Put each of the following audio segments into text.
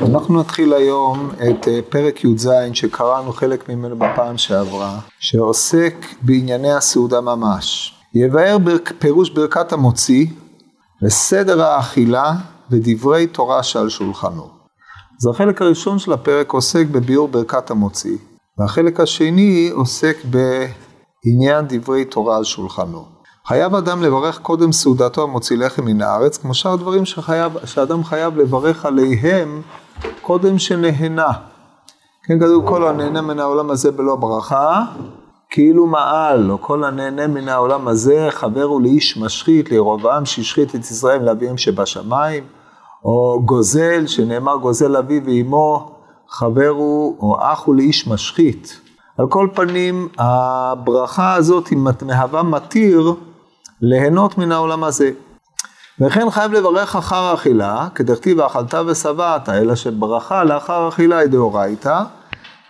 אנחנו נתחיל היום את אה, פרק י"ז שקראנו חלק ממנו בפעם שעברה, שעוסק בענייני הסעודה ממש. יבאר פירוש ברכת המוציא וסדר האכילה ודברי תורה שעל שולחנו. אז החלק הראשון של הפרק עוסק בביאור ברכת המוציא, והחלק השני עוסק בעניין דברי תורה על שולחנו. חייב אדם לברך קודם סעודתו המוציא לחם מן הארץ, כמו שאר הדברים שחייב, שאדם חייב לברך עליהם קודם שנהנה. כן, כתוב כל הנהנה מן העולם הזה בלא ברכה, כאילו מעל, או כל הנהנה מן העולם הזה, חבר הוא לאיש משחית, לירובעם שהשחית את ישראל לאביהם שבשמיים, או גוזל, שנאמר גוזל אבי ואימו, חבר הוא, או אח הוא לאיש משחית. על כל פנים, הברכה הזאת היא מהווה מתיר ליהנות מן העולם הזה. וכן חייב לברך אחר אכילה, כדכתיב אכלת ושבעת, אלא שברכה לאחר אכילה היא דאורייתא,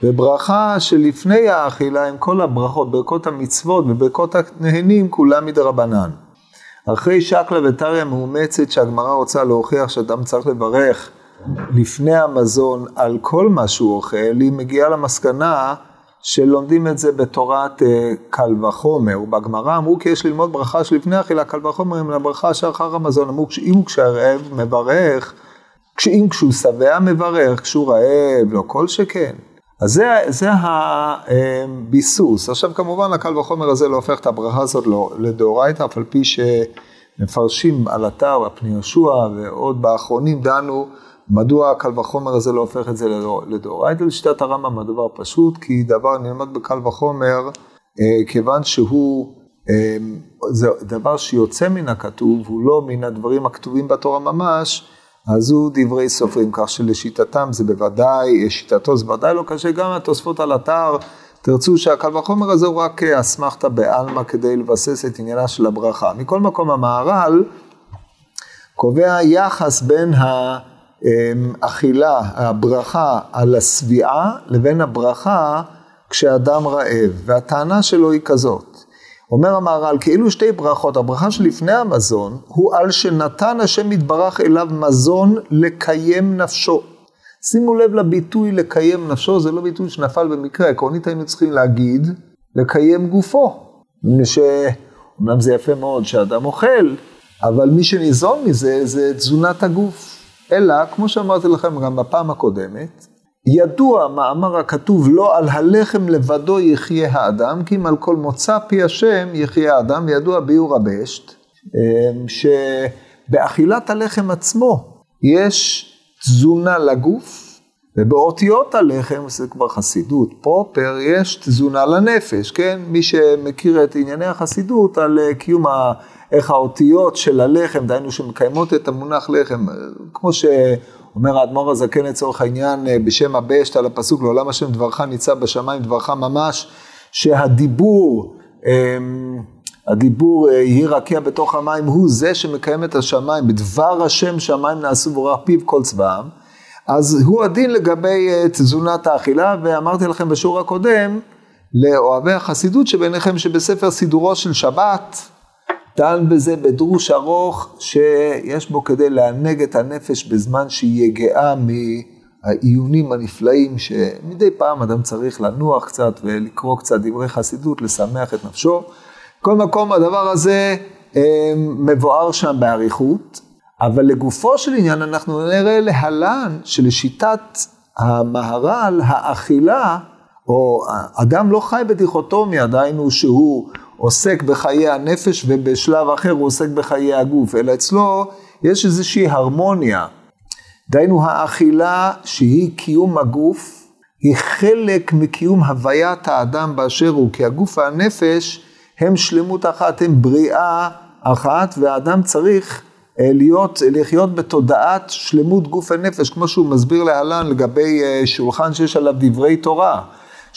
וברכה שלפני האכילה עם כל הברכות, ברכות המצוות וברכות הנהנים, כולם מדרבנן. אחרי שקלא וטריא מאומצת שהגמרא רוצה להוכיח שאדם צריך לברך לפני המזון על כל מה שהוא אוכל, היא מגיעה למסקנה שלומדים את זה בתורת אה, קל וחומר. בגמרא אמרו כי יש ללמוד ברכה שלפני אכילה קל וחומר עם הברכה שאחר המזון. אמרו הוא כשהרעב מברך, אם כשהוא שבע מברך, כשהוא רעב, לא כל שכן. אז זה, זה הביסוס. עכשיו כמובן הקל וחומר הזה לא הופך את הברכה הזאת לא, לדאורייתא, אף על פי שמפרשים על אתר, הפני יהושע ועוד באחרונים דנו מדוע הקל וחומר הזה לא הופך את זה לדאורייתא? לשיטת הרמב"ם הדבר פשוט, כי דבר נלמד בקל וחומר, אה, כיוון שהוא, אה, זה דבר שיוצא מן הכתוב, הוא לא מן הדברים הכתובים בתורה ממש, אז הוא דברי סופרים, כך שלשיטתם זה בוודאי, שיטתו זה בוודאי לא קשה, גם התוספות על אתר, תרצו שהקל וחומר הזה הוא רק אסמכתא בעלמא כדי לבסס את עניינה של הברכה. מכל מקום המהר"ל קובע יחס בין האכילה, הברכה על השביעה, לבין הברכה כשאדם רעב, והטענה שלו היא כזאת. אומר המהר"ל, כאילו שתי ברכות, הברכה שלפני המזון, הוא על שנתן השם יתברך אליו מזון לקיים נפשו. שימו לב לביטוי לקיים נפשו, זה לא ביטוי שנפל במקרה, עקרונית היינו צריכים להגיד, לקיים גופו. שאומנם זה יפה מאוד שאדם אוכל, אבל מי שניזון מזה זה תזונת הגוף. אלא, כמו שאמרתי לכם גם בפעם הקודמת, ידוע מאמר הכתוב לא על הלחם לבדו יחיה האדם, כי אם על כל מוצא פי השם יחיה האדם, וידוע ביור הבשט, אמ, שבאכילת הלחם עצמו יש תזונה לגוף, ובאותיות הלחם, זה כבר חסידות פרופר, יש תזונה לנפש, כן? מי שמכיר את ענייני החסידות על אה, קיום ה... איך האותיות של הלחם, דהיינו שמקיימות את המונח לחם, כמו ש... אומר האדמו"ר הזקן לצורך העניין אה, בשם הבשת על הפסוק לעולם השם דברך ניצב בשמיים דברך ממש שהדיבור אמ, הדיבור אה, יהי רקיע בתוך המים הוא זה שמקיים את השמיים. בדבר השם שמיים נעשו ורח פיו כל צבאם אז הוא הדין לגבי אה, תזונת האכילה ואמרתי לכם בשיעור הקודם לאוהבי החסידות שביניכם שבספר סידורו של שבת דן בזה בדרוש ארוך שיש בו כדי לענג את הנפש בזמן שהיא יגעה מהעיונים הנפלאים שמדי פעם אדם צריך לנוח קצת ולקרוא קצת דברי חסידות, לשמח את נפשו. כל מקום הדבר הזה אה, מבואר שם באריכות, אבל לגופו של עניין אנחנו נראה להלן שלשיטת המהר"ל האכילה, או אדם לא חי בדיכוטומיה, דהיינו שהוא עוסק בחיי הנפש ובשלב אחר הוא עוסק בחיי הגוף, אלא אצלו יש איזושהי הרמוניה. דהיינו האכילה שהיא קיום הגוף, היא חלק מקיום הוויית האדם באשר הוא, כי הגוף והנפש הם שלמות אחת, הם בריאה אחת, והאדם צריך אה, להיות, לחיות בתודעת שלמות גוף ונפש, כמו שהוא מסביר להלן לגבי אה, שולחן שיש עליו דברי תורה.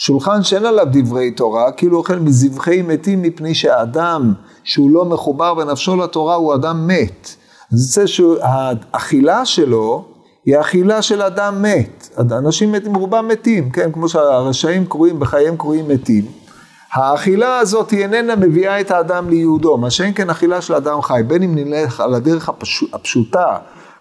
שולחן שאין עליו דברי תורה, כאילו אוכל מזבחי מתים מפני שהאדם שהוא לא מחובר בנפשו לתורה הוא אדם מת. זה שהאכילה שלו היא אכילה של אדם מת. אנשים מתים, רובם מתים, כן, כמו שהרשעים קרויים, בחייהם קרויים מתים. האכילה הזאת היא איננה מביאה את האדם ליהודו, מה שאין כן אכילה של אדם חי, בין אם נלך על הדרך הפשוט, הפשוטה,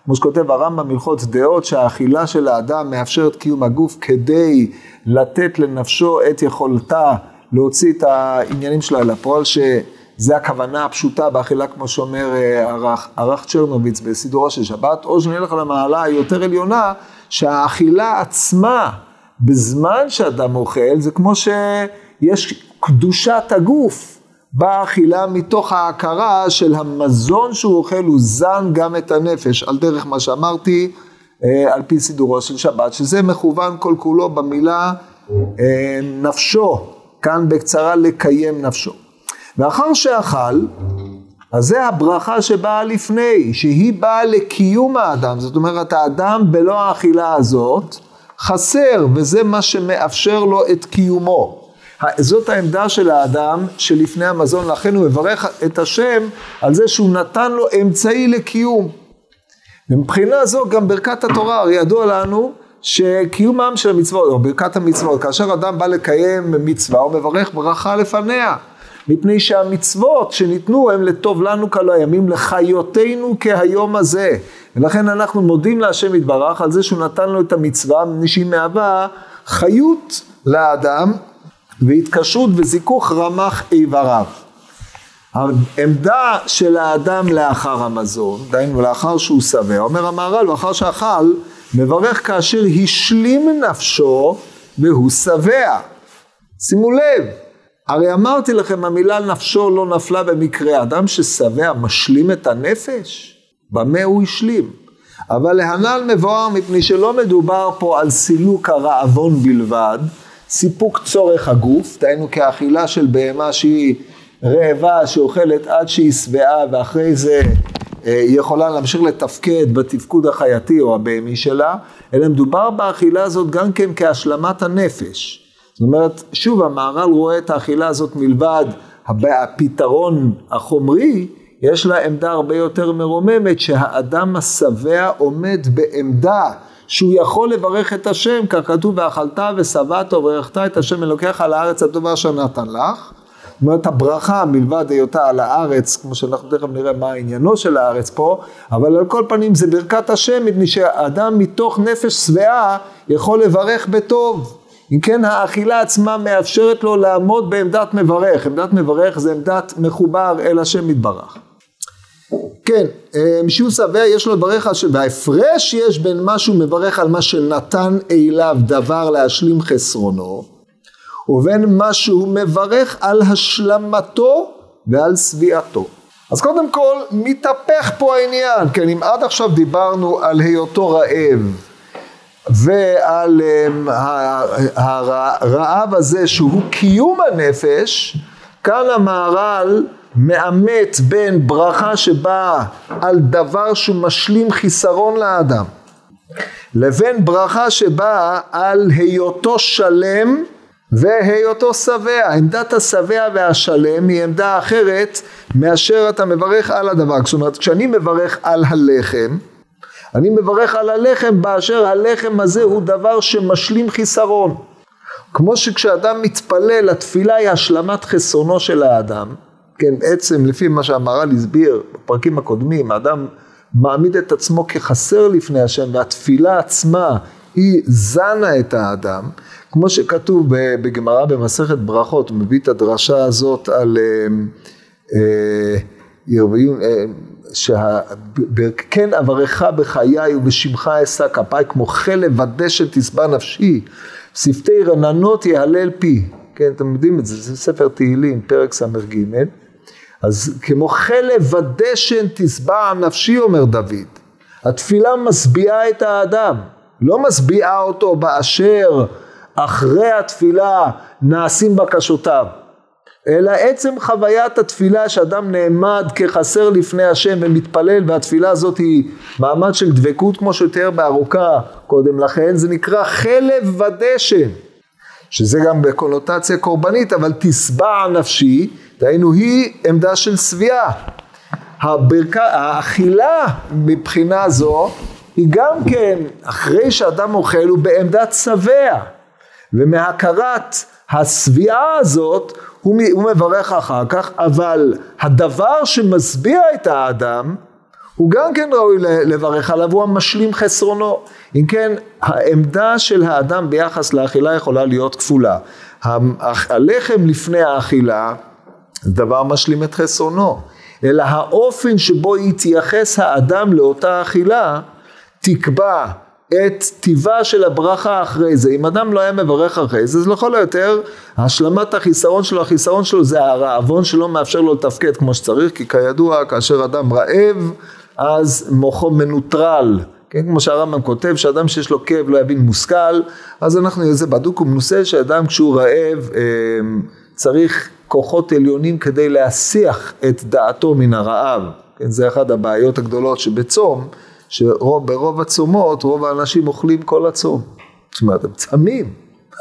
כמו שכותב הרמב"ם הלכות דעות, שהאכילה של האדם מאפשרת קיום הגוף כדי לתת לנפשו את יכולתה להוציא את העניינים שלה לפועל, שזה הכוונה הפשוטה באכילה, כמו שאומר ערך, אה, ערך צ'רנוביץ בסידורו של שבת, או שנלך על המעלה היותר עליונה, שהאכילה עצמה, בזמן שאדם אוכל, זה כמו שיש קדושת הגוף. באכילה מתוך ההכרה של המזון שהוא אוכל, הוא זן גם את הנפש, על דרך מה שאמרתי, אה, על פי סידורו של שבת, שזה מכוון כל כולו במילה אה, נפשו, כאן בקצרה לקיים נפשו. ואחר שאכל, אז זה הברכה שבאה לפני, שהיא באה לקיום האדם, זאת אומרת האדם בלא האכילה הזאת חסר, וזה מה שמאפשר לו את קיומו. זאת העמדה של האדם שלפני המזון, לכן הוא מברך את השם על זה שהוא נתן לו אמצעי לקיום. ומבחינה זו גם ברכת התורה, הרי ידוע לנו שקיומם של המצוות, או ברכת המצוות, כאשר אדם בא לקיים מצווה, הוא מברך ברכה לפניה. מפני שהמצוות שניתנו הם לטוב לנו כל הימים, לחיותנו כהיום הזה. ולכן אנחנו מודים להשם יתברך על זה שהוא נתן לו את המצווה, מפני שהיא מהווה חיות לאדם והתקשרות וזיכוך רמ"ח איבריו. העמדה של האדם לאחר המזון, דהיינו לאחר שהוא שבע, אומר המהר"ל, לאחר שאכל, מברך כאשר השלים נפשו והוא שבע. שימו לב, הרי אמרתי לכם, המילה נפשו לא נפלה במקרה. אדם ששבע משלים את הנפש? במה הוא השלים? אבל להנ"ל מבואר מפני שלא מדובר פה על סילוק הרעבון בלבד, סיפוק צורך הגוף, דהיינו כאכילה של בהמה שהיא רעבה, שאוכלת עד שהיא שבעה ואחרי זה אה, היא יכולה להמשיך לתפקד בתפקוד החייתי או הבהמי שלה, אלא מדובר באכילה הזאת גם כן כהשלמת הנפש. זאת אומרת, שוב המהר"ל רואה את האכילה הזאת מלבד הפתרון החומרי, יש לה עמדה הרבה יותר מרוממת שהאדם השבע עומד בעמדה שהוא יכול לברך את השם, כך כתוב ואכלת ושבעת וברכת את השם אלוקיך על הארץ הטובה אשר נתן לך. זאת אומרת הברכה מלבד היותה על הארץ, כמו שאנחנו תכף נראה מה עניינו של הארץ פה, אבל על כל פנים זה ברכת השם, מפני שאדם מתוך נפש שבעה יכול לברך בטוב. אם כן האכילה עצמה מאפשרת לו לעמוד בעמדת מברך, עמדת מברך זה עמדת מחובר אל השם יתברך. כן, אה, שבע יש לו לברך, וההפרש יש בין מה שהוא מברך על מה שנתן אליו דבר להשלים חסרונו, ובין מה שהוא מברך על השלמתו ועל שביעתו. אז קודם כל מתהפך פה העניין, כן אם עד עכשיו דיברנו על היותו רעב ועל אה, הרעב הזה שהוא קיום הנפש, כאן המהר"ל מאמת בין ברכה שבאה על דבר שהוא משלים חיסרון לאדם לבין ברכה שבאה על היותו שלם והיותו שבע. עמדת השבע והשלם היא עמדה אחרת מאשר אתה מברך על הדבר. זאת אומרת כשאני מברך על הלחם אני מברך על הלחם באשר הלחם הזה הוא דבר שמשלים חיסרון. כמו שכשאדם מתפלל התפילה היא השלמת חסרונו של האדם כן, בעצם לפי מה שהמהר"ל הסביר בפרקים הקודמים, האדם מעמיד את עצמו כחסר לפני השם והתפילה עצמה היא זנה את האדם, כמו שכתוב בגמרא במסכת ברכות, הוא מביא את הדרשה הזאת על ירביון, אה, אה, שכן אברך בחיי ובשמך אשא כפיי כמו חלב ודשן תשבע נפשי, שפתי רננות יהלל פי, כן אתם יודעים את זה, זה ספר תהילים פרק ס"ג אז כמו חלב ודשן תשבע נפשי אומר דוד. התפילה משביעה את האדם, לא משביעה אותו באשר אחרי התפילה נעשים בקשותיו, אלא עצם חוויית התפילה שאדם נעמד כחסר לפני השם ומתפלל והתפילה הזאת היא מעמד של דבקות כמו שתיאר בארוכה קודם לכן, זה נקרא חלב ודשן, שזה גם בקונוטציה קורבנית, אבל תשבע נפשי דהיינו היא עמדה של שביעה. הברכה, האכילה מבחינה זו היא גם כן, אחרי שאדם אוכל הוא בעמדת שבע, ומהכרת השביעה הזאת הוא, הוא מברך אחר כך, אבל הדבר שמשביע את האדם הוא גם כן ראוי לברך עליו, הוא המשלים חסרונו. אם כן, העמדה של האדם ביחס לאכילה יכולה להיות כפולה. הלחם לפני האכילה דבר משלים את חסרונו, אלא האופן שבו יתייחס האדם לאותה אכילה תקבע את טיבה של הברכה אחרי זה. אם אדם לא היה מברך אחרי זה, אז לכל היותר השלמת החיסרון שלו, החיסרון שלו זה הרעבון שלא מאפשר לו לתפקד כמו שצריך, כי כידוע כאשר אדם רעב אז מוחו מנוטרל. כן, כמו שהרמב"ם כותב, שאדם שיש לו כאב לא יבין מושכל, אז אנחנו, זה בדוק ומנוסה, שאדם כשהוא רעב אה, צריך כוחות עליונים כדי להסיח את דעתו מן הרעב. כן, זה אחת הבעיות הגדולות שבצום, שברוב הצומות, רוב האנשים אוכלים כל הצום. זאת אומרת, הם צמים,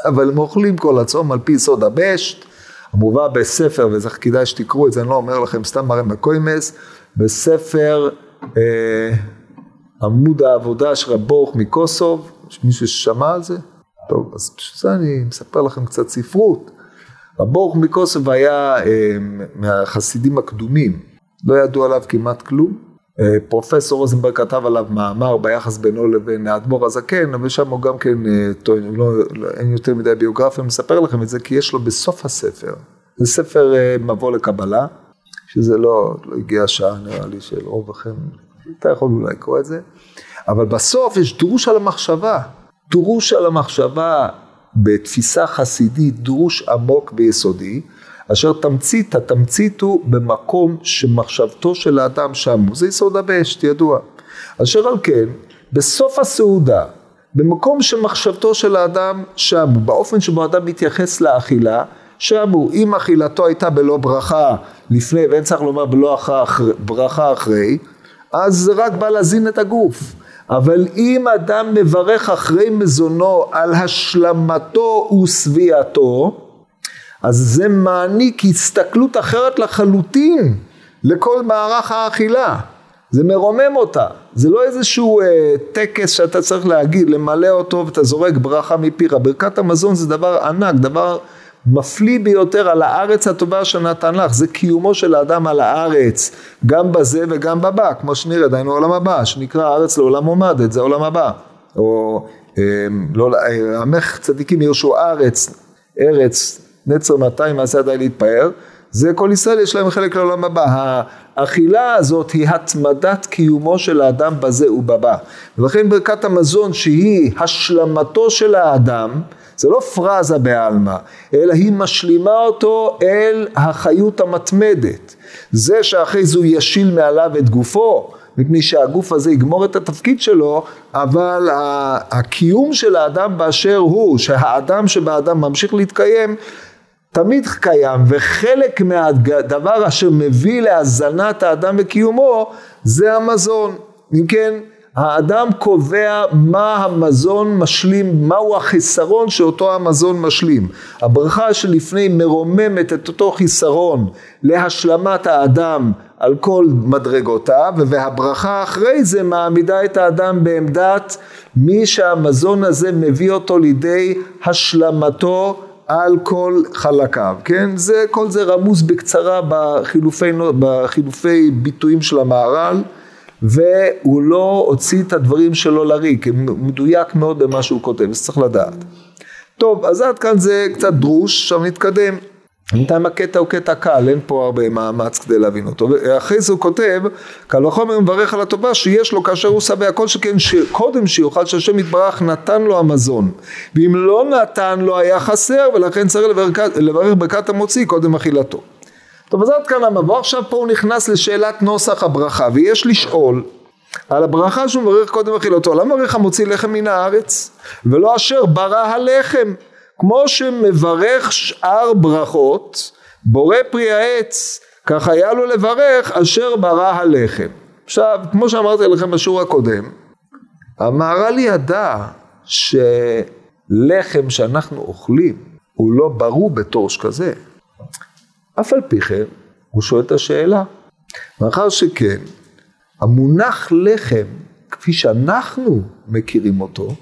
אבל הם אוכלים כל הצום על פי סוד הבשט, המובא בספר, וזה כדאי שתקראו את זה, אני לא אומר לכם סתם מראה מקוימס, בספר אה, עמוד העבודה של רב ברוך מקוסוב, יש מישהו ששמע על זה? טוב, אז בשביל זה אני מספר לכם קצת ספרות. ברוך מקוסוב היה אה, מהחסידים הקדומים, לא ידעו עליו כמעט כלום. אה, פרופסור רוזנברג כתב עליו מאמר ביחס בינו לבין האדמו"ר הזקן, אבל שם הוא גם כן אה, טוען, לא, לא, אין יותר מדי ביוגרפיה, מספר לכם את זה כי יש לו בסוף הספר, זה ספר מבוא לקבלה, שזה לא, לא הגיע השעה נראה לי של רוב לכם, אתה יכול אולי לקרוא את זה, אבל בסוף יש דרוש על המחשבה, דרוש על המחשבה בתפיסה חסידית, דרוש עמוק ויסודי, אשר תמצית, התמצית הוא במקום שמחשבתו של האדם שם זה יסוד הבשת, ידוע. אשר על כן, בסוף הסעודה, במקום שמחשבתו של האדם שם באופן שבו האדם מתייחס לאכילה, שם הוא, אם אכילתו הייתה בלא ברכה לפני, ואין צריך לומר בלא אחרי, ברכה אחרי, אז זה רק בא להזין את הגוף. אבל אם אדם מברך אחרי מזונו על השלמתו ושביעתו, אז זה מעניק הסתכלות אחרת לחלוטין לכל מערך האכילה. זה מרומם אותה, זה לא איזשהו אה, טקס שאתה צריך להגיד, למלא אותו ואתה זורק ברכה מפיך. ברכת המזון זה דבר ענק, דבר מפליא ביותר על הארץ הטובה שנתן לך, זה קיומו של האדם על הארץ, גם בזה וגם בבא, כמו שנראה, דהיינו עולם הבא, שנקרא הארץ לעולם עומדת, זה עולם הבא. או אה, לא, אה, עמך צדיקים ירשו ארץ, ארץ נצר 200 מעשה די להתפאר, זה כל ישראל יש להם חלק לעולם הבא. האכילה הזאת היא התמדת קיומו של האדם בזה ובבא. ולכן ברכת המזון שהיא השלמתו של האדם, זה לא פרזה בעלמא, אלא היא משלימה אותו אל החיות המתמדת. זה שאחרי זה הוא ישיל מעליו את גופו, מפני שהגוף הזה יגמור את התפקיד שלו, אבל הקיום של האדם באשר הוא, שהאדם שבאדם ממשיך להתקיים, תמיד קיים, וחלק מהדבר אשר מביא להזנת האדם וקיומו זה המזון. אם כן, האדם קובע מה המזון משלים, מהו החיסרון שאותו המזון משלים. הברכה שלפני מרוממת את אותו חיסרון להשלמת האדם על כל מדרגותיו, והברכה אחרי זה מעמידה את האדם בעמדת מי שהמזון הזה מביא אותו לידי השלמתו על כל חלקיו, כן? זה, כל זה רמוז בקצרה בחילופי, בחילופי ביטויים של המהר"ל, והוא לא הוציא את הדברים שלו לריק, מדויק מאוד במה שהוא כותב, אז צריך לדעת. טוב, אז עד כאן זה קצת דרוש, עכשיו נתקדם. בינתיים הקטע הוא קטע קל, אין פה הרבה מאמץ כדי להבין אותו. ואחרי זה הוא כותב, קל וחומר מברך על הטובה שיש לו כאשר הוא שבע, כל שכן קודם שיוכל שהשם יתברך נתן לו המזון. ואם לא נתן לו היה חסר, ולכן צריך לברך, לברך ברכת המוציא קודם אכילתו. טוב, אז עד כאן המבוא, עכשיו פה הוא נכנס לשאלת נוסח הברכה, ויש לשאול על הברכה שהוא מברך קודם אכילתו, למה מברך המוציא לחם מן הארץ, ולא אשר ברא הלחם? כמו שמברך שאר ברכות, בורא פרי העץ, כך היה לו לברך אשר ברא הלחם. עכשיו, כמו שאמרתי לכם בשיעור הקודם, המהר"ל ידע שלחם שאנחנו אוכלים הוא לא ברור בתור שכזה. אף על פי כן, הוא שואל את השאלה. מאחר שכן, המונח לחם, כפי שאנחנו מכירים אותו,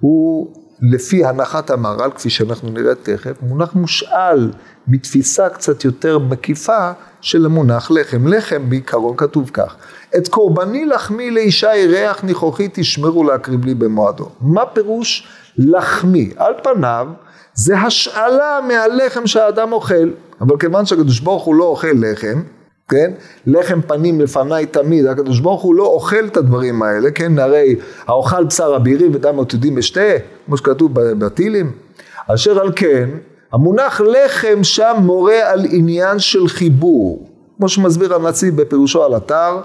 הוא לפי הנחת המהר"ל, כפי שאנחנו נראה תכף, מונח מושאל מתפיסה קצת יותר מקיפה של המונח לחם. לחם בעיקרון כתוב כך, את קורבני לחמי לאישה ירח ניחוחי תשמרו להקריב לי במועדו. מה פירוש לחמי? על פניו זה השאלה מהלחם שהאדם אוכל, אבל כיוון שהקדוש ברוך הוא לא אוכל לחם, כן? לחם פנים לפניי תמיד, הקדוש ברוך הוא לא אוכל את הדברים האלה, כן? הרי האוכל בשר אבירים ודם עתודים אשתה, כמו שכתוב בתהילים. אשר על כן, המונח לחם שם מורה על עניין של חיבור, כמו שמסביר הנציב בפירושו על אתר,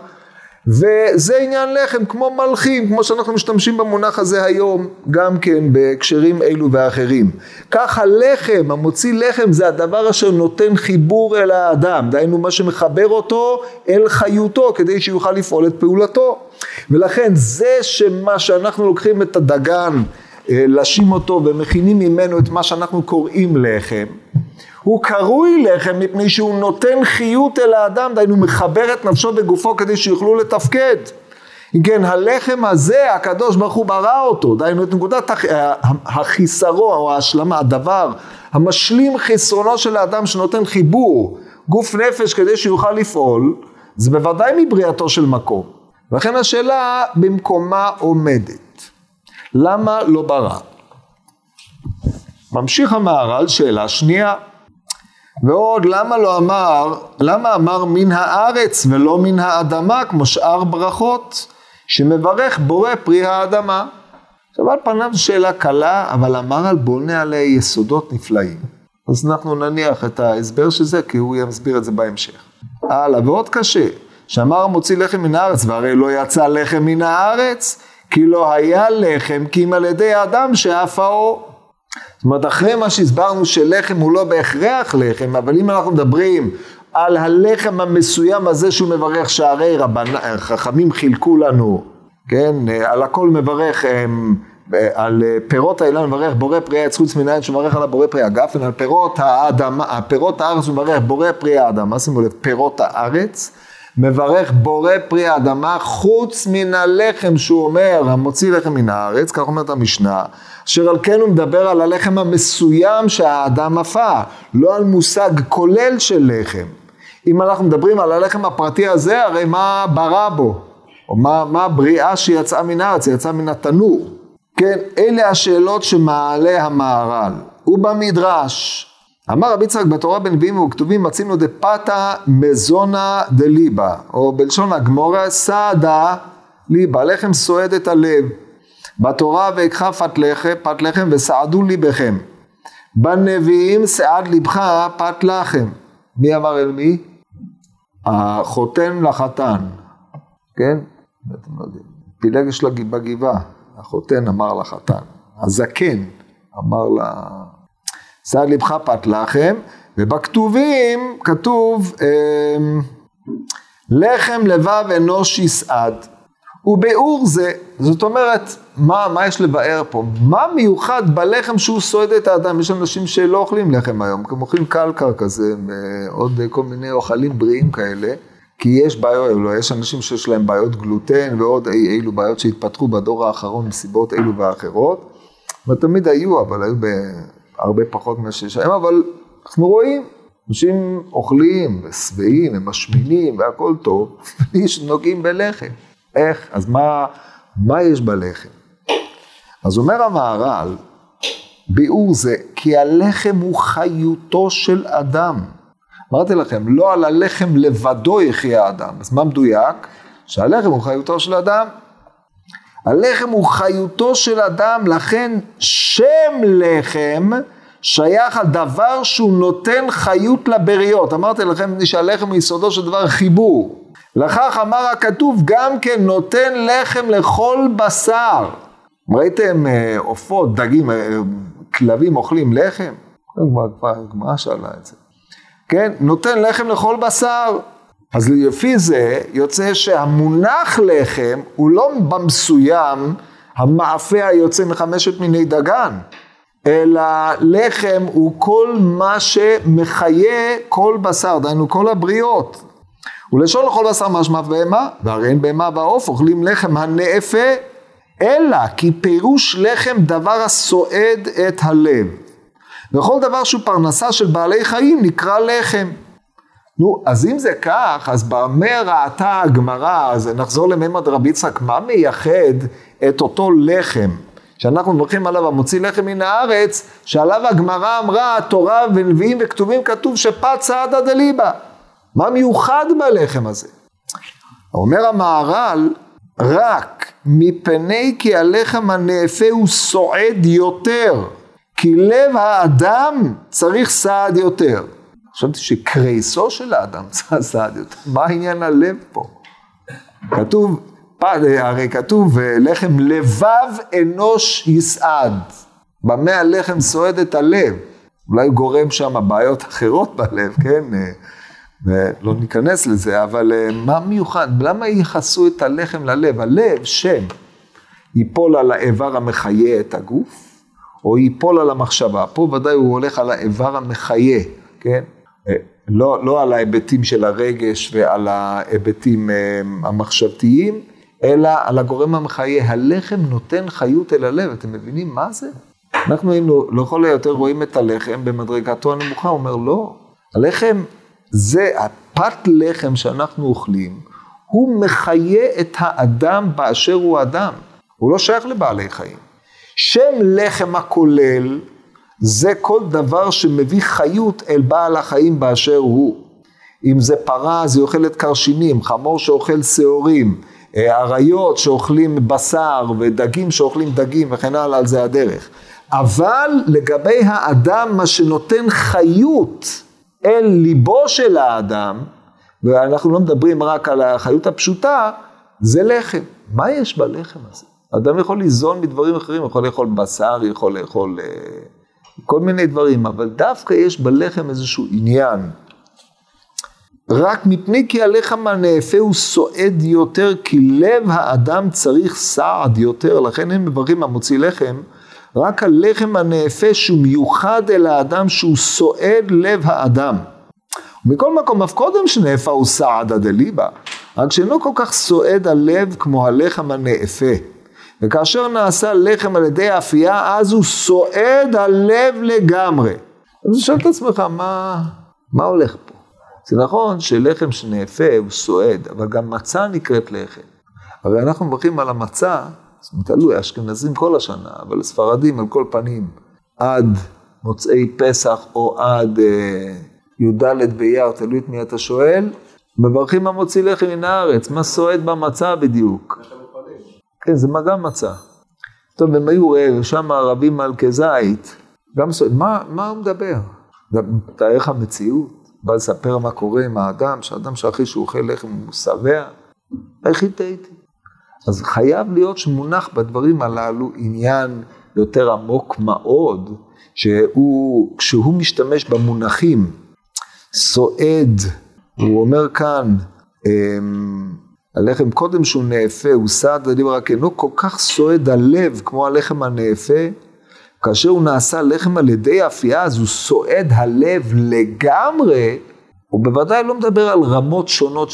וזה עניין לחם כמו מלכים, כמו שאנחנו משתמשים במונח הזה היום, גם כן בהקשרים אלו ואחרים. כך הלחם, המוציא לחם, זה הדבר אשר נותן חיבור אל האדם, דהיינו מה שמחבר אותו אל חיותו, כדי שיוכל לפעול את פעולתו. ולכן זה שמה שאנחנו לוקחים את הדגן, אה, לשים אותו ומכינים ממנו את מה שאנחנו קוראים לחם, הוא קרוי לחם מפני שהוא נותן חיות אל האדם, דהיינו מחבר את נפשו וגופו כדי שיוכלו לתפקד. אם כן, הלחם הזה, הקדוש ברוך הוא ברא אותו, דהיינו את נקודת החיסרון או ההשלמה, הדבר המשלים חסרונו של האדם שנותן חיבור, גוף נפש כדי שיוכל לפעול, זה בוודאי מבריאתו של מקום. לכן השאלה במקומה עומדת. למה לא ברא? ממשיך המהר"ל, שאלה שנייה. ועוד למה לא אמר, למה אמר מן הארץ ולא מן האדמה כמו שאר ברכות שמברך בורא פרי האדמה. עכשיו על פניו שאלה קלה, אבל אמר על בונה עליה יסודות נפלאים. אז אנחנו נניח את ההסבר של זה, כי הוא יסביר את זה בהמשך. הלאה, ועוד קשה, שאמר מוציא לחם מן הארץ, והרי לא יצא לחם מן הארץ, כי לא היה לחם כי אם על ידי האדם שאף. זאת אומרת, אחרי מה שהסברנו שלחם הוא לא בהכרח לחם, אבל אם אנחנו מדברים על הלחם המסוים הזה שהוא מברך שערי רבנ... חכמים חילקו לנו, כן, על הכל מברך, על פירות האילן מברך בורא פרי העץ חוץ מן העין שמברך על הבורא פרי הגפן, על פירות האדמה, פירות הארץ הוא מברך בורא פרי האדמה, שימו לב, פירות הארץ, מברך בורא פרי האדמה חוץ מן הלחם שהוא אומר המוציא לחם מן הארץ, כך אומרת המשנה, אשר על כן הוא מדבר על הלחם המסוים שהאדם עפה, לא על מושג כולל של לחם. אם אנחנו מדברים על הלחם הפרטי הזה, הרי מה ברא בו? או מה, מה הבריאה שיצאה מן הארץ, יצאה מן התנור. כן, אלה השאלות שמעלה המהר"ל. ובמדרש, אמר רבי יצחק בתורה בנביאים וכתובים מצינו דפתא מזונה דליבה, או בלשון הגמורה סעדה ליבה, לחם סועד את הלב. בתורה ואקחה פת לחם, פת לחם וסעדו ליבכם. בנביאים סעד ליבך פת לחם. מי אמר אל מי? החותן לחתן, כן? אתם לא יודעים. פילגש בגבעה, החותן אמר לחתן. הזקן אמר לה... סעד ליבך פת לחם, ובכתובים כתוב אמ, לחם לבב אנוש יסעד. וביאור זה, זאת אומרת, מה, מה יש לבאר פה? מה מיוחד בלחם שהוא סועד את האדם? יש אנשים שלא אוכלים לחם היום, הם אוכלים קלקר כזה, ועוד כל מיני אוכלים בריאים כאלה, כי יש בעיות, לא, יש אנשים שיש להם בעיות גלוטן ועוד אי, אילו בעיות שהתפתחו בדור האחרון מסיבות אלו ואחרות, ותמיד היו, אבל היו בהרבה פחות ממה שיש היום, אבל אנחנו רואים, אנשים אוכלים ושבעים ומשמינים והכל טוב, בלי שנוגעים בלחם. איך? אז מה, מה יש בלחם? אז אומר המהר"ל, ביאור זה, כי הלחם הוא חיותו של אדם. אמרתי לכם, לא על הלחם לבדו יחיה האדם. אז מה מדויק? שהלחם הוא חיותו של אדם. הלחם הוא חיותו של אדם, לכן שם לחם שייך דבר שהוא נותן חיות לבריות. אמרתי לכם שהלחם הוא יסודו של דבר חיבור. לכך אמר הכתוב גם כן נותן לחם לכל בשר. ראיתם אה, עופות, דגים, אה, כלבים אוכלים לחם? הגמרא שאלה את זה. כן, נותן לחם לכל בשר. אז לפי זה יוצא שהמונח לחם הוא לא במסוים המאפה היוצא מחמשת מיני דגן, אלא לחם הוא כל מה שמחיה כל בשר, דהיינו כל הבריות. ולשון לכל בשר משמע בהמה, והרי אין בהמה והעוף אוכלים לחם הנאפה, אלא כי פירוש לחם דבר הסועד את הלב. וכל דבר שהוא פרנסה של בעלי חיים נקרא לחם. נו, אז אם זה כך, אז במה ראתה הגמרא, אז נחזור למימד רבי יצחק, מה מייחד את אותו לחם שאנחנו מברכים עליו המוציא לחם מן הארץ, שעליו הגמרא אמרה, תורה ונביאים וכתובים כתוב שפת סעדה דליבה. מה מיוחד בלחם הזה? אומר המהר"ל, רק מפני כי הלחם הנאפה הוא סועד יותר, כי לב האדם צריך סעד יותר. חשבתי שקרייסו של האדם צריך סעד יותר, מה עניין הלב פה? כתוב, הרי כתוב לחם לבב אנוש יסעד, במה הלחם סועד את הלב, אולי גורם שם בעיות אחרות בלב, כן? ולא ניכנס לזה, אבל אה, מה מיוחד? למה ייחסו את הלחם ללב? הלב, שם, ייפול על האיבר המחיה את הגוף, או ייפול על המחשבה. פה ודאי הוא הולך על האיבר המחיה, כן? אה, לא, לא על ההיבטים של הרגש ועל ההיבטים אה, המחשבתיים, אלא על הגורם המחיה. הלחם נותן חיות אל הלב, אתם מבינים מה זה? אנחנו היינו לכל היותר רואים את הלחם במדרגתו הנמוכה, הוא אומר לא, הלחם זה הפת לחם שאנחנו אוכלים, הוא מחיה את האדם באשר הוא אדם, הוא לא שייך לבעלי חיים. שם לחם הכולל זה כל דבר שמביא חיות אל בעל החיים באשר הוא. אם זה פרה אז היא אוכלת קרשינים, חמור שאוכל שעורים, אה, אריות שאוכלים בשר ודגים שאוכלים דגים וכן הלאה, על זה הדרך. אבל לגבי האדם, מה שנותן חיות אל ליבו של האדם, ואנחנו לא מדברים רק על החיות הפשוטה, זה לחם. מה יש בלחם הזה? אדם יכול ליזון מדברים אחרים, יכול לאכול בשר, יכול לאכול אה, כל מיני דברים, אבל דווקא יש בלחם איזשהו עניין. רק מפני כי הלחם הנאפה הוא סועד יותר, כי לב האדם צריך סעד יותר, לכן הם מברכים המוציא לחם. רק הלחם הנאפה שהוא מיוחד אל האדם שהוא סועד לב האדם. מכל מקום, אף קודם שנאפה הוא סעדה דליבה, רק שאינו כל כך סועד הלב כמו הלחם הנאפה. וכאשר נעשה לחם על ידי האפייה, אז הוא סועד הלב לגמרי. אז שואל את עצמך, מה, מה הולך פה? זה נכון שלחם שנאפה הוא סועד, אבל גם מצה נקראת לחם. הרי אנחנו מברכים על המצה תלוי, אשכנזים כל השנה, אבל ספרדים על כל פנים, עד מוצאי פסח או עד אה, י"ד באייר, תלוי את מי אתה שואל, מברכים המוציא לחם מן הארץ, מה סועד במצה בדיוק? כן, זה גם מצה. טוב, הם היו אה, שם ערבים על כזית, גם סועד, מה, מה הוא מדבר? מתאר לך מציאות? בא לספר מה קורה עם האדם, שהאדם שאחרי שהוא אוכל לחם הוא שבע? איך התהיתי? אז חייב להיות שמונח בדברים הללו עניין יותר עמוק מאוד, שהוא, כשהוא משתמש במונחים סועד, הוא אומר כאן, אמ, הלחם קודם שהוא נאפה, הוא סעד לדיבר רק אינו כל כך סועד הלב כמו הלחם הנאפה, כאשר הוא נעשה לחם על ידי אפייה, אז הוא סועד הלב לגמרי, הוא בוודאי לא מדבר על רמות שונות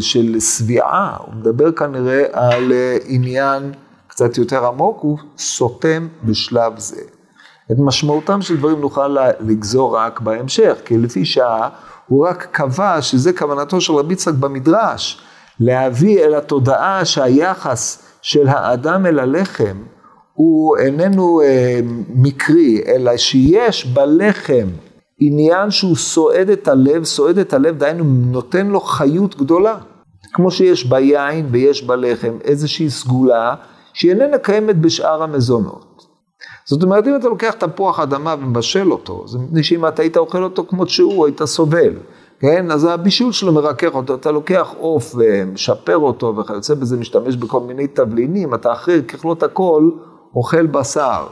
של, סביעה, הוא מדבר כנראה על אה, עניין קצת יותר עמוק, הוא סותם בשלב זה. את משמעותם של דברים נוכל לגזור רק בהמשך, כי לפי שעה הוא רק קבע שזה כוונתו של רבי יצחק במדרש, להביא אל התודעה שהיחס של האדם אל הלחם הוא איננו אה, מקרי, אלא שיש בלחם עניין שהוא סועד את הלב, סועד את הלב, דהיינו נותן לו חיות גדולה. כמו שיש ביין ויש בלחם איזושהי סגולה שהיא איננה קיימת בשאר המזונות. זאת אומרת, אם אתה לוקח תפוח אדמה ומבשל אותו, זה מפני שאם אתה היית אוכל אותו כמו שהוא, היית סובל, כן? אז הבישול שלו מרכך אותו, אתה לוקח עוף ומשפר אותו וכיוצא בזה, משתמש בכל מיני תבלינים, אתה אחרי ככלות הכל אוכל בשר.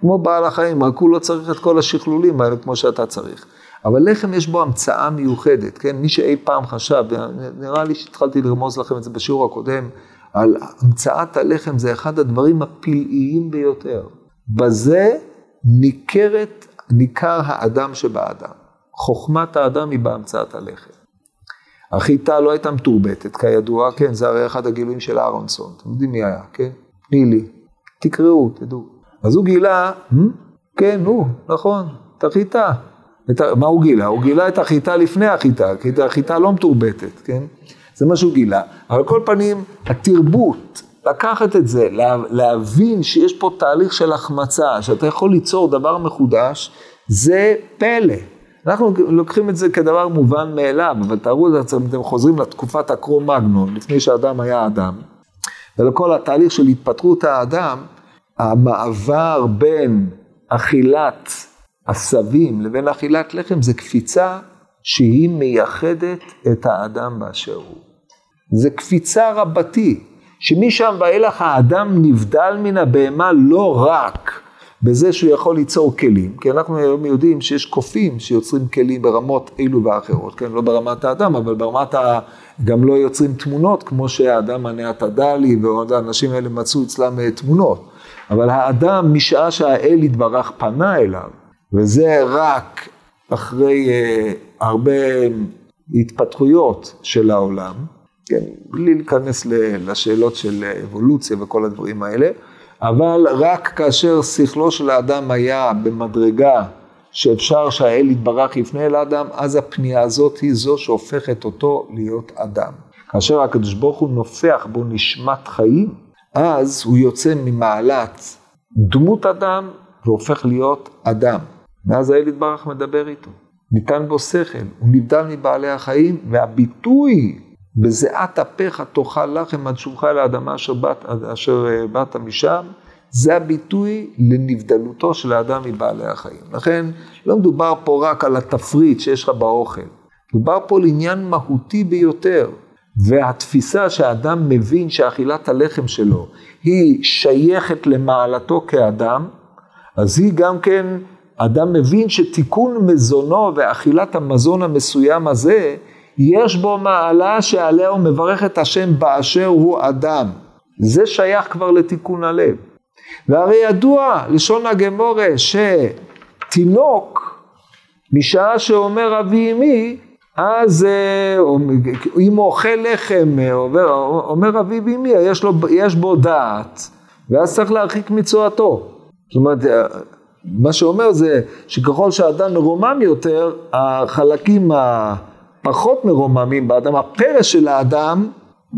כמו בעל החיים, רק הוא לא צריך את כל השכלולים האלה כמו שאתה צריך. אבל לחם יש בו המצאה מיוחדת, כן? מי שאי פעם חשב, נראה לי שהתחלתי לרמוז לכם את זה בשיעור הקודם, על המצאת הלחם זה אחד הדברים הפלאיים ביותר. בזה ניכרת, ניכר האדם שבאדם. חוכמת האדם היא בהמצאת הלחם. החיטה לא הייתה מתורבתת, כידוע, כן, זה הרי אחד הגילויים של אהרונסון, אתם יודעים מי היה, כן? תני לי, תקראו, תדעו. אז הוא גילה, "Hmm? כן, הוא, נכון, את החיטה. את. מה הוא גילה? הוא גילה את החיטה לפני החיטה, כי את החיטה לא מתורבתת, כן? זה מה שהוא גילה. אבל כל פנים, התרבות, לקחת את זה, לה, להבין שיש פה תהליך של החמצה, שאתה יכול ליצור דבר מחודש, זה פלא. אנחנו לוקחים את זה כדבר מובן מאליו, אבל תארו לעצמם, אתם חוזרים לתקופת הקרו-מגנון, לפני שאדם היה אדם, ולכל התהליך של התפתחות האדם, המעבר בין אכילת עשבים לבין אכילת לחם זה קפיצה שהיא מייחדת את האדם באשר הוא. זה קפיצה רבתי, שמשם ואילך האדם נבדל מן הבהמה לא רק בזה שהוא יכול ליצור כלים, כי אנחנו היום יודעים שיש קופים שיוצרים כלים ברמות אלו ואחרות, כן, לא ברמת האדם, אבל ברמת ה... גם לא יוצרים תמונות, כמו שהאדם מניעת הדלי ועוד האנשים האלה מצאו אצלם אה, תמונות. אבל האדם, משעה שהאל יתברך פנה אליו, וזה רק אחרי uh, הרבה התפתחויות של העולם, כן, בלי להיכנס לשאלות של אבולוציה וכל הדברים האלה, אבל רק כאשר שכלו של האדם היה במדרגה שאפשר שהאל יתברך יפנה אל האדם, אז הפנייה הזאת היא זו שהופכת אותו להיות אדם. כאשר הקדוש ברוך הוא נופח בו נשמת חיים, אז הוא יוצא ממעלת דמות אדם והופך להיות אדם. ואז האל יתברך מדבר איתו. ניתן בו שכל, הוא נבדל מבעלי החיים, והביטוי בזיעת אפיך תאכל לחם עד שובך אל האדמה אשר באת, אשר אה, באת משם, זה הביטוי לנבדלותו של האדם מבעלי החיים. לכן לא מדובר פה רק על התפריט שיש לך באוכל, מדובר פה על עניין מהותי ביותר. והתפיסה שהאדם מבין שאכילת הלחם שלו היא שייכת למעלתו כאדם, אז היא גם כן, אדם מבין שתיקון מזונו ואכילת המזון המסוים הזה, יש בו מעלה שעליה הוא מברך את השם באשר הוא אדם. זה שייך כבר לתיקון הלב. והרי ידוע, לשון הגמורה, שתינוק, משעה שאומר אבי אמי, אז אה, אם הוא אוכל לחם, אה, אומר, אומר אבי אמי, יש, יש בו דעת, ואז צריך להרחיק מצואתו. זאת אומרת, אה, מה שאומר זה שככל שאדם מרומם יותר, החלקים הפחות מרוממים באדם, הפרש של האדם,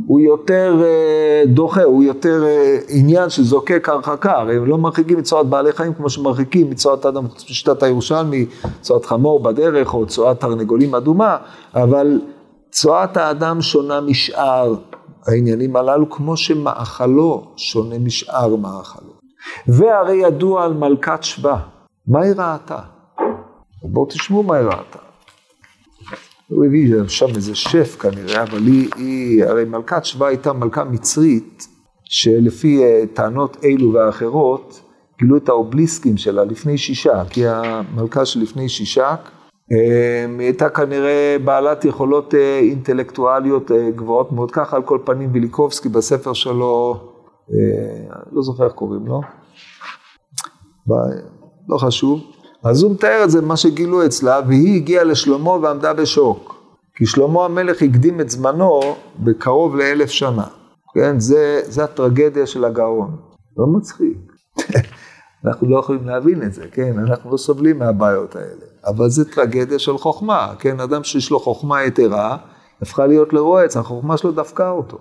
הוא יותר אה, דוחה, הוא יותר אה, עניין שזוקק הרחקה, הרי הם לא מרחיקים מצואת בעלי חיים כמו שמרחיקים מצואת אדם, שיטת הירושלמי, צואת חמור בדרך או צואת תרנגולים אדומה, אבל צואת האדם שונה משאר העניינים הללו, כמו שמאכלו שונה משאר מאכלו. והרי ידוע על מלכת שבא, מה היא ראתה? בואו תשמעו מה היא ראתה. הוא הביא שם איזה שף כנראה, אבל היא, היא הרי מלכת שבא הייתה מלכה מצרית, שלפי אה, טענות אלו ואחרות, גילו את האובליסקים שלה לפני שישה, כי המלכה שלפני שישה, אה, היא הייתה כנראה בעלת יכולות אה, אינטלקטואליות גבוהות מאוד, ככה על כל פנים ויליקובסקי בספר שלו, לא זוכר איך קוראים לו, לא חשוב. אז הוא מתאר את זה, מה שגילו אצלה, והיא הגיעה לשלמה ועמדה בשוק. כי שלמה המלך הקדים את זמנו בקרוב לאלף שנה. כן, זה, זה הטרגדיה של הגאון. לא מצחיק. אנחנו לא יכולים להבין את זה, כן? אנחנו לא סובלים מהבעיות האלה. אבל זה טרגדיה של חוכמה, כן? אדם שיש לו חוכמה יתרה, הפכה להיות לרועץ, החוכמה שלו דפקה אותו.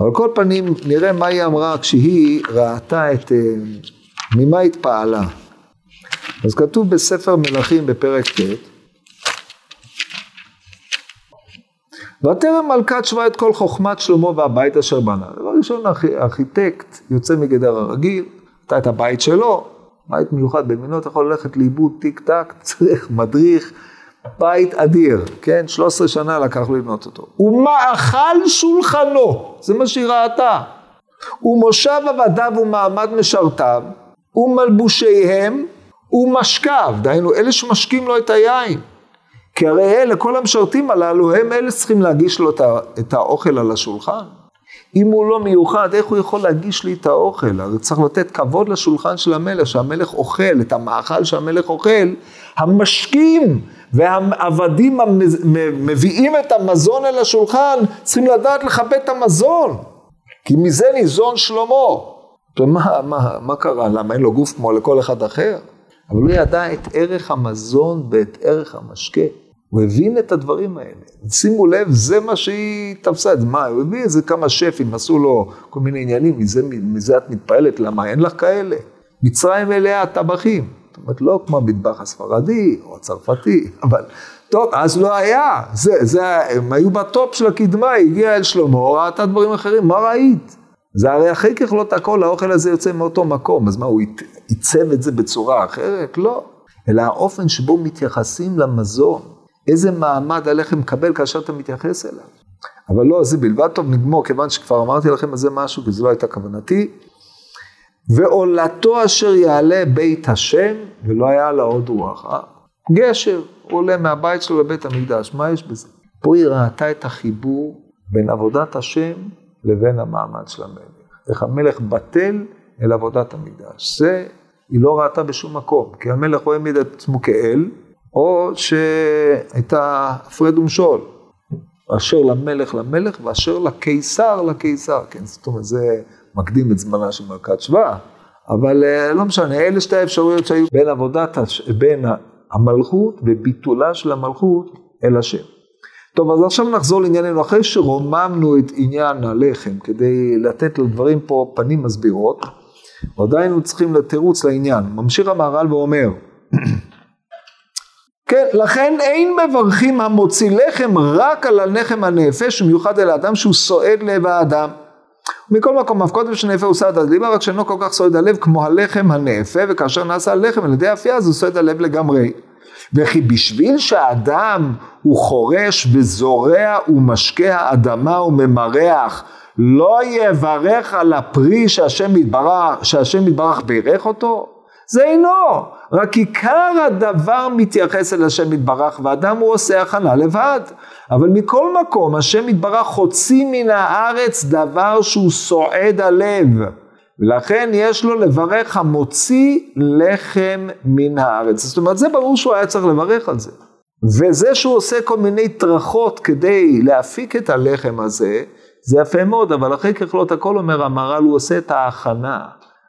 אבל כל פנים, נראה מה היא אמרה כשהיא ראתה את... אה, ממה התפעלה. אז כתוב בספר מלכים בפרק ט', ותרם מלכת שווה את כל חוכמת שלמה והבית אשר בנה. דבר ראשון, ארכיטקט יוצא מגדר הרגיל, אתה את הבית שלו, בית מיוחד במינו, אתה יכול ללכת לאיבוד טיק טק, צריך מדריך, בית אדיר, כן? 13 שנה לקח לבנות אותו. ומאכל שולחנו, זה מה שהיא ראתה. ומושב עבדיו ומעמד משרתיו, ומלבושיהם ומשקיו, דהיינו אלה שמשקים לו את היין. כי הרי אלה, כל המשרתים הללו, הם אלה שצריכים להגיש לו את האוכל על השולחן. אם הוא לא מיוחד, איך הוא יכול להגיש לי את האוכל? הרי צריך לתת כבוד לשולחן של המלך, שהמלך אוכל, את המאכל שהמלך אוכל. המשקים והעבדים המביאים את המזון אל השולחן, צריכים לדעת לכבד את המזון. כי מזה ניזון שלמה. מה, מה, מה קרה? למה אין לו גוף כמו לכל אחד אחר? אבל הוא ידע את ערך המזון ואת ערך המשקה. הוא הבין את הדברים האלה. שימו לב, זה מה שהיא תפסה. מה, הוא הביא איזה כמה שפים, עשו לו כל מיני עניינים, מזה, מזה את מתפעלת, למה אין לך כאלה? מצרים מלאה טבחים. זאת אומרת, לא כמו המטבח הספרדי או הצרפתי, אבל טוב, אז לא היה. זה, זה, הם היו בטופ של הקדמה, הגיע אל שלמה, ראתה דברים אחרים, מה ראית? זה הרי אחרי ככלות הכל, האוכל הזה יוצא מאותו מקום, אז מה, הוא עיצב את זה בצורה אחרת? לא. אלא האופן שבו מתייחסים למזון, איזה מעמד הלחם מקבל כאשר אתה מתייחס אליו. אבל לא, זה בלבד טוב נגמור, כיוון שכבר אמרתי לכם על זה משהו, כי זו לא הייתה כוונתי. ועולתו אשר יעלה בית השם, ולא היה לה עוד רוח. אה? גשר, הוא עולה מהבית שלו לבית המקדש, מה יש בזה? פה היא ראתה את החיבור בין עבודת השם לבין המעמד של המלך. איך המלך בטל אל עבודת המקדש. זה היא לא ראתה בשום מקום, כי המלך הוא העמיד את עצמו כאל, או שהייתה הפרד ומשול. אשר למלך למלך ואשר לקיסר לקיסר, כן, זאת אומרת זה מקדים את זמנה של מלכת שבא, אבל אה, לא משנה, אלה שתי האפשרויות שהיו בין עבודת, בין המלכות וביטולה של המלכות אל השם. טוב, אז עכשיו נחזור לענייננו, אחרי שרוממנו את עניין הלחם כדי לתת לדברים פה פנים מסבירות, עדיין צריכים לתירוץ לעניין. ממשיך המהר"ל ואומר, כן, לכן אין מברכים המוציא לחם רק על הלחם הנאפש, במיוחד אל האדם שהוא סועד לב האדם. מכל מקום, אף קודם שנאפה הוא סעד הליבה, רק שאינו כל כך סועד הלב כמו הלחם הנאפה, וכאשר נעשה הלחם על ידי אפייה, אז הוא סועד הלב לגמרי. וכי בשביל שהאדם הוא חורש וזורע ומשקה האדמה וממרח, לא יברך על הפרי שהשם יתברך, שהשם יתברך בירך אותו? זה אינו, רק עיקר הדבר מתייחס אל השם יתברך, ואדם הוא עושה הכנה לבד. אבל מכל מקום, השם יתברך הוציא מן הארץ דבר שהוא סועד הלב. ולכן יש לו לברך המוציא לחם מן הארץ. זאת אומרת, זה ברור שהוא היה צריך לברך על זה. וזה שהוא עושה כל מיני טרחות כדי להפיק את הלחם הזה, זה יפה מאוד, אבל אחרי ככלות הכל אומר המהר"ל, הוא עושה את ההכנה.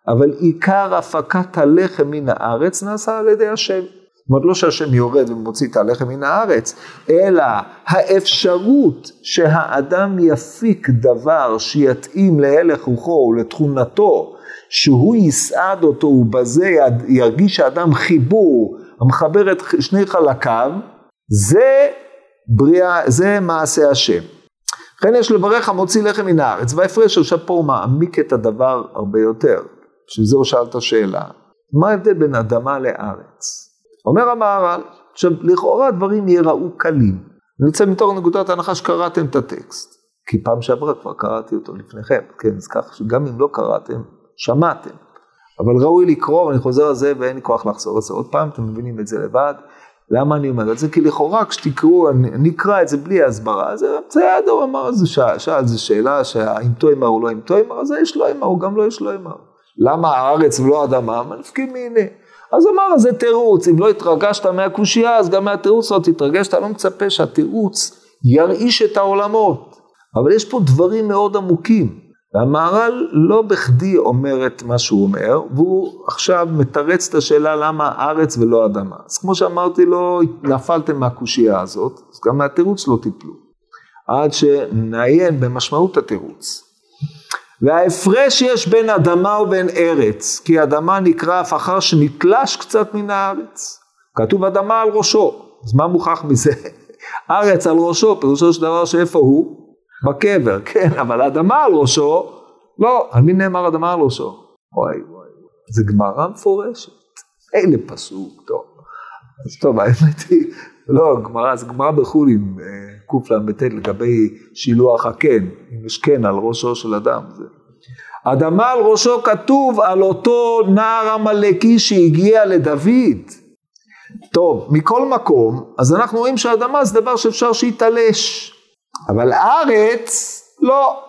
אבל עיקר הפקת הלחם מן הארץ נעשה על ידי השם. זאת אומרת, לא שהשם יורד ומוציא את הלחם מן הארץ, אלא האפשרות שהאדם יפיק דבר שיתאים להלך רוחו ולתכונתו, שהוא יסעד אותו ובזה ירגיש האדם חיבור המחבר את שני חלקיו, זה בריאה, זה מעשה השם. לכן יש לברך המוציא לחם מן הארץ, וההפרש עכשיו פה הוא מעמיק את הדבר הרבה יותר. בשביל זה הוא שאל את השאלה, מה ההבדל בין אדמה לארץ? אומר המהר"ל, עכשיו לכאורה הדברים ייראו קלים. אני רוצה מתוך נקודת ההנחה שקראתם את הטקסט, כי פעם שעברה כבר קראתי אותו לפניכם, כן, אז כך שגם אם לא קראתם, שמעתם. אבל ראוי לקרוא, ואני חוזר על זה ואין לי כוח לחזור על זה עוד פעם, אתם מבינים את זה לבד. למה אני אומר את זה? כי לכאורה כשתקראו, אני אקרא את זה בלי הסברה, אז בסדר, הוא אמר, אז שאל, שאל, זו שאלה שהאם תוימר או לא אם תוימר, אז יש לו אימר, הוא גם לא יש לו אימר. למה הארץ ולא אדמה? מנפקים מהנה. אז אמר, זה תירוץ, אם לא התרגשת מהקושייה, אז גם מהתירוץ לא תתרגש, אתה לא מצפה שהתירוץ ירעיש את העולמות. אבל יש פה דברים מאוד עמוקים. והמהר"ל לא בכדי אומר את מה שהוא אומר, והוא עכשיו מתרץ את השאלה למה ארץ ולא אדמה. אז כמו שאמרתי לו, נפלתם מהקושייה הזאת, אז גם מהתירוץ לא תיפלו. עד שנעיין במשמעות התירוץ. וההפרש יש בין אדמה ובין ארץ, כי אדמה נקרא אף אחר שנתלש קצת מן הארץ. כתוב אדמה על ראשו, אז מה מוכח מזה? ארץ על ראשו, פירושו של דבר שאיפה הוא? בקבר, כן, אבל אדמה על ראשו, לא, על מי נאמר אדמה על ראשו? וואי וואי, זה גמרא מפורשת, איזה פסוק, טוב. אז טוב, האמת היא, לא, גמרא, זה גמרא בחולין, אה, קל"ט לגבי שילוח הקן, אם יש קן על ראשו של אדם. זה. אדמה על ראשו כתוב על אותו נער עמלקי שהגיע לדוד. טוב, מכל מקום, אז אנחנו רואים שאדמה זה דבר שאפשר שיתלש. אבל הארץ, לא.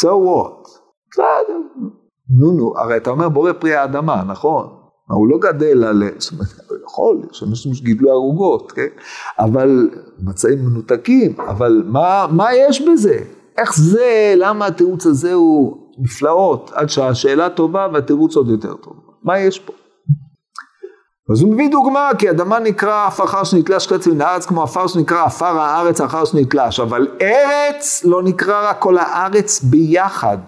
So what? בסדר. נו נו, הרי אתה אומר בורא פרי האדמה, נכון? הוא לא גדל על, זאת אומרת, יכול, יש אנשים שגידלו ערוגות, כן? אבל מצעים מנותקים, אבל מה, מה יש בזה? איך זה, למה התירוץ הזה הוא נפלאות, עד שהשאלה טובה והתירוץ עוד יותר טוב. מה יש פה? אז הוא מביא דוגמה, כי אדמה נקרא עפר אחר שנתלש קצת מן הארץ, כמו עפר שנקרא עפר הארץ אחר שנתלש, אבל ארץ לא נקרא רק כל הארץ ביחד,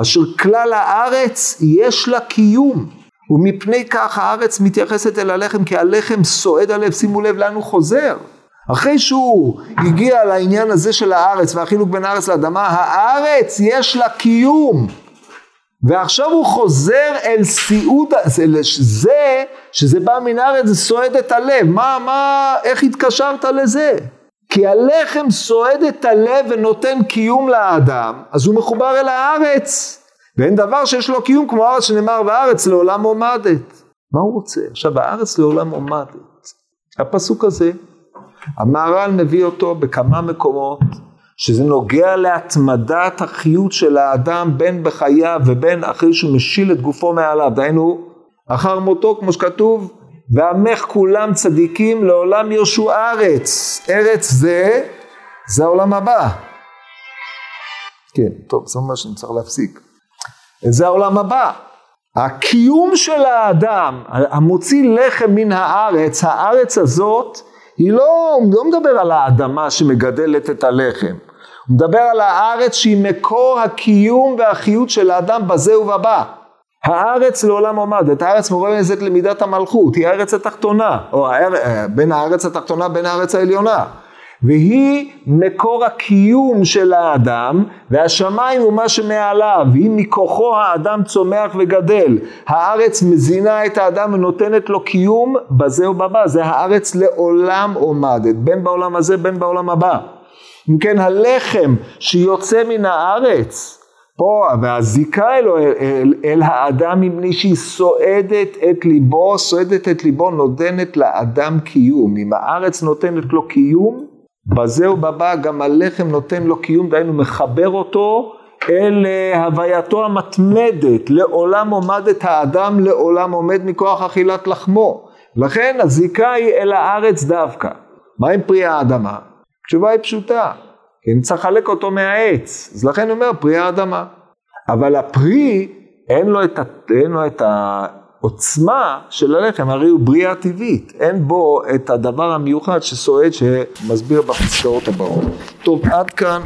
אשר כלל הארץ יש לה קיום, ומפני כך הארץ מתייחסת אל הלחם, כי הלחם סועד הלב, שימו לב לאן הוא חוזר. אחרי שהוא הגיע לעניין הזה של הארץ והחילוק בין הארץ לאדמה, הארץ יש לה קיום. ועכשיו הוא חוזר אל סיעוד, זה שזה בא מן הארץ זה סועד את הלב, מה, מה, איך התקשרת לזה? כי הלחם סועד את הלב ונותן קיום לאדם, אז הוא מחובר אל הארץ, ואין דבר שיש לו קיום כמו הארץ שנאמר והארץ לעולם עומדת. מה הוא רוצה? עכשיו הארץ לעולם עומדת. הפסוק הזה, המהר"ל מביא אותו בכמה מקומות, שזה נוגע להתמדת החיות של האדם בין בחייו ובין אחרי שהוא משיל את גופו מעליו, דהיינו אחר מותו כמו שכתוב ועמך כולם צדיקים לעולם ירשו ארץ, ארץ זה, זה העולם הבא. כן, טוב, זה אומר שאני צריך להפסיק. זה העולם הבא. הקיום של האדם, המוציא לחם מן הארץ, הארץ הזאת, היא לא, הוא לא מדבר על האדמה שמגדלת את הלחם. הוא מדבר על הארץ שהיא מקור הקיום והחיות של האדם בזה ובבא. הארץ לעולם עומדת, הארץ מורמזת למידת המלכות, היא הארץ התחתונה, או בין הארץ התחתונה בין הארץ העליונה. והיא מקור הקיום של האדם, והשמיים הוא מה שמעליו, היא מכוחו האדם צומח וגדל. הארץ מזינה את האדם ונותנת לו קיום בזה ובבא, זה הארץ לעולם עומדת, בין בעולם הזה בין בעולם הבא. אם כן הלחם שיוצא מן הארץ, פה, והזיקה אלו אל, אל, אל האדם מפני שהיא סועדת את ליבו, סועדת את ליבו, נותנת לאדם קיום. אם הארץ נותנת לו קיום, בזה ובבא גם הלחם נותן לו קיום, דהיינו מחבר אותו אל אה, הווייתו המתמדת, לעולם עומדת האדם, לעולם עומד מכוח אכילת לחמו. לכן הזיקה היא אל הארץ דווקא. מה עם פרי האדמה? התשובה היא פשוטה, כי אני צריך לחלק אותו מהעץ, אז לכן אומר פרי האדמה. אבל הפרי, אין לו את, אין לו את העוצמה של הלחם, הרי הוא בריאה טבעית, אין בו את הדבר המיוחד שסועד שמסביר בפסקאות הבאות. טוב, עד כאן.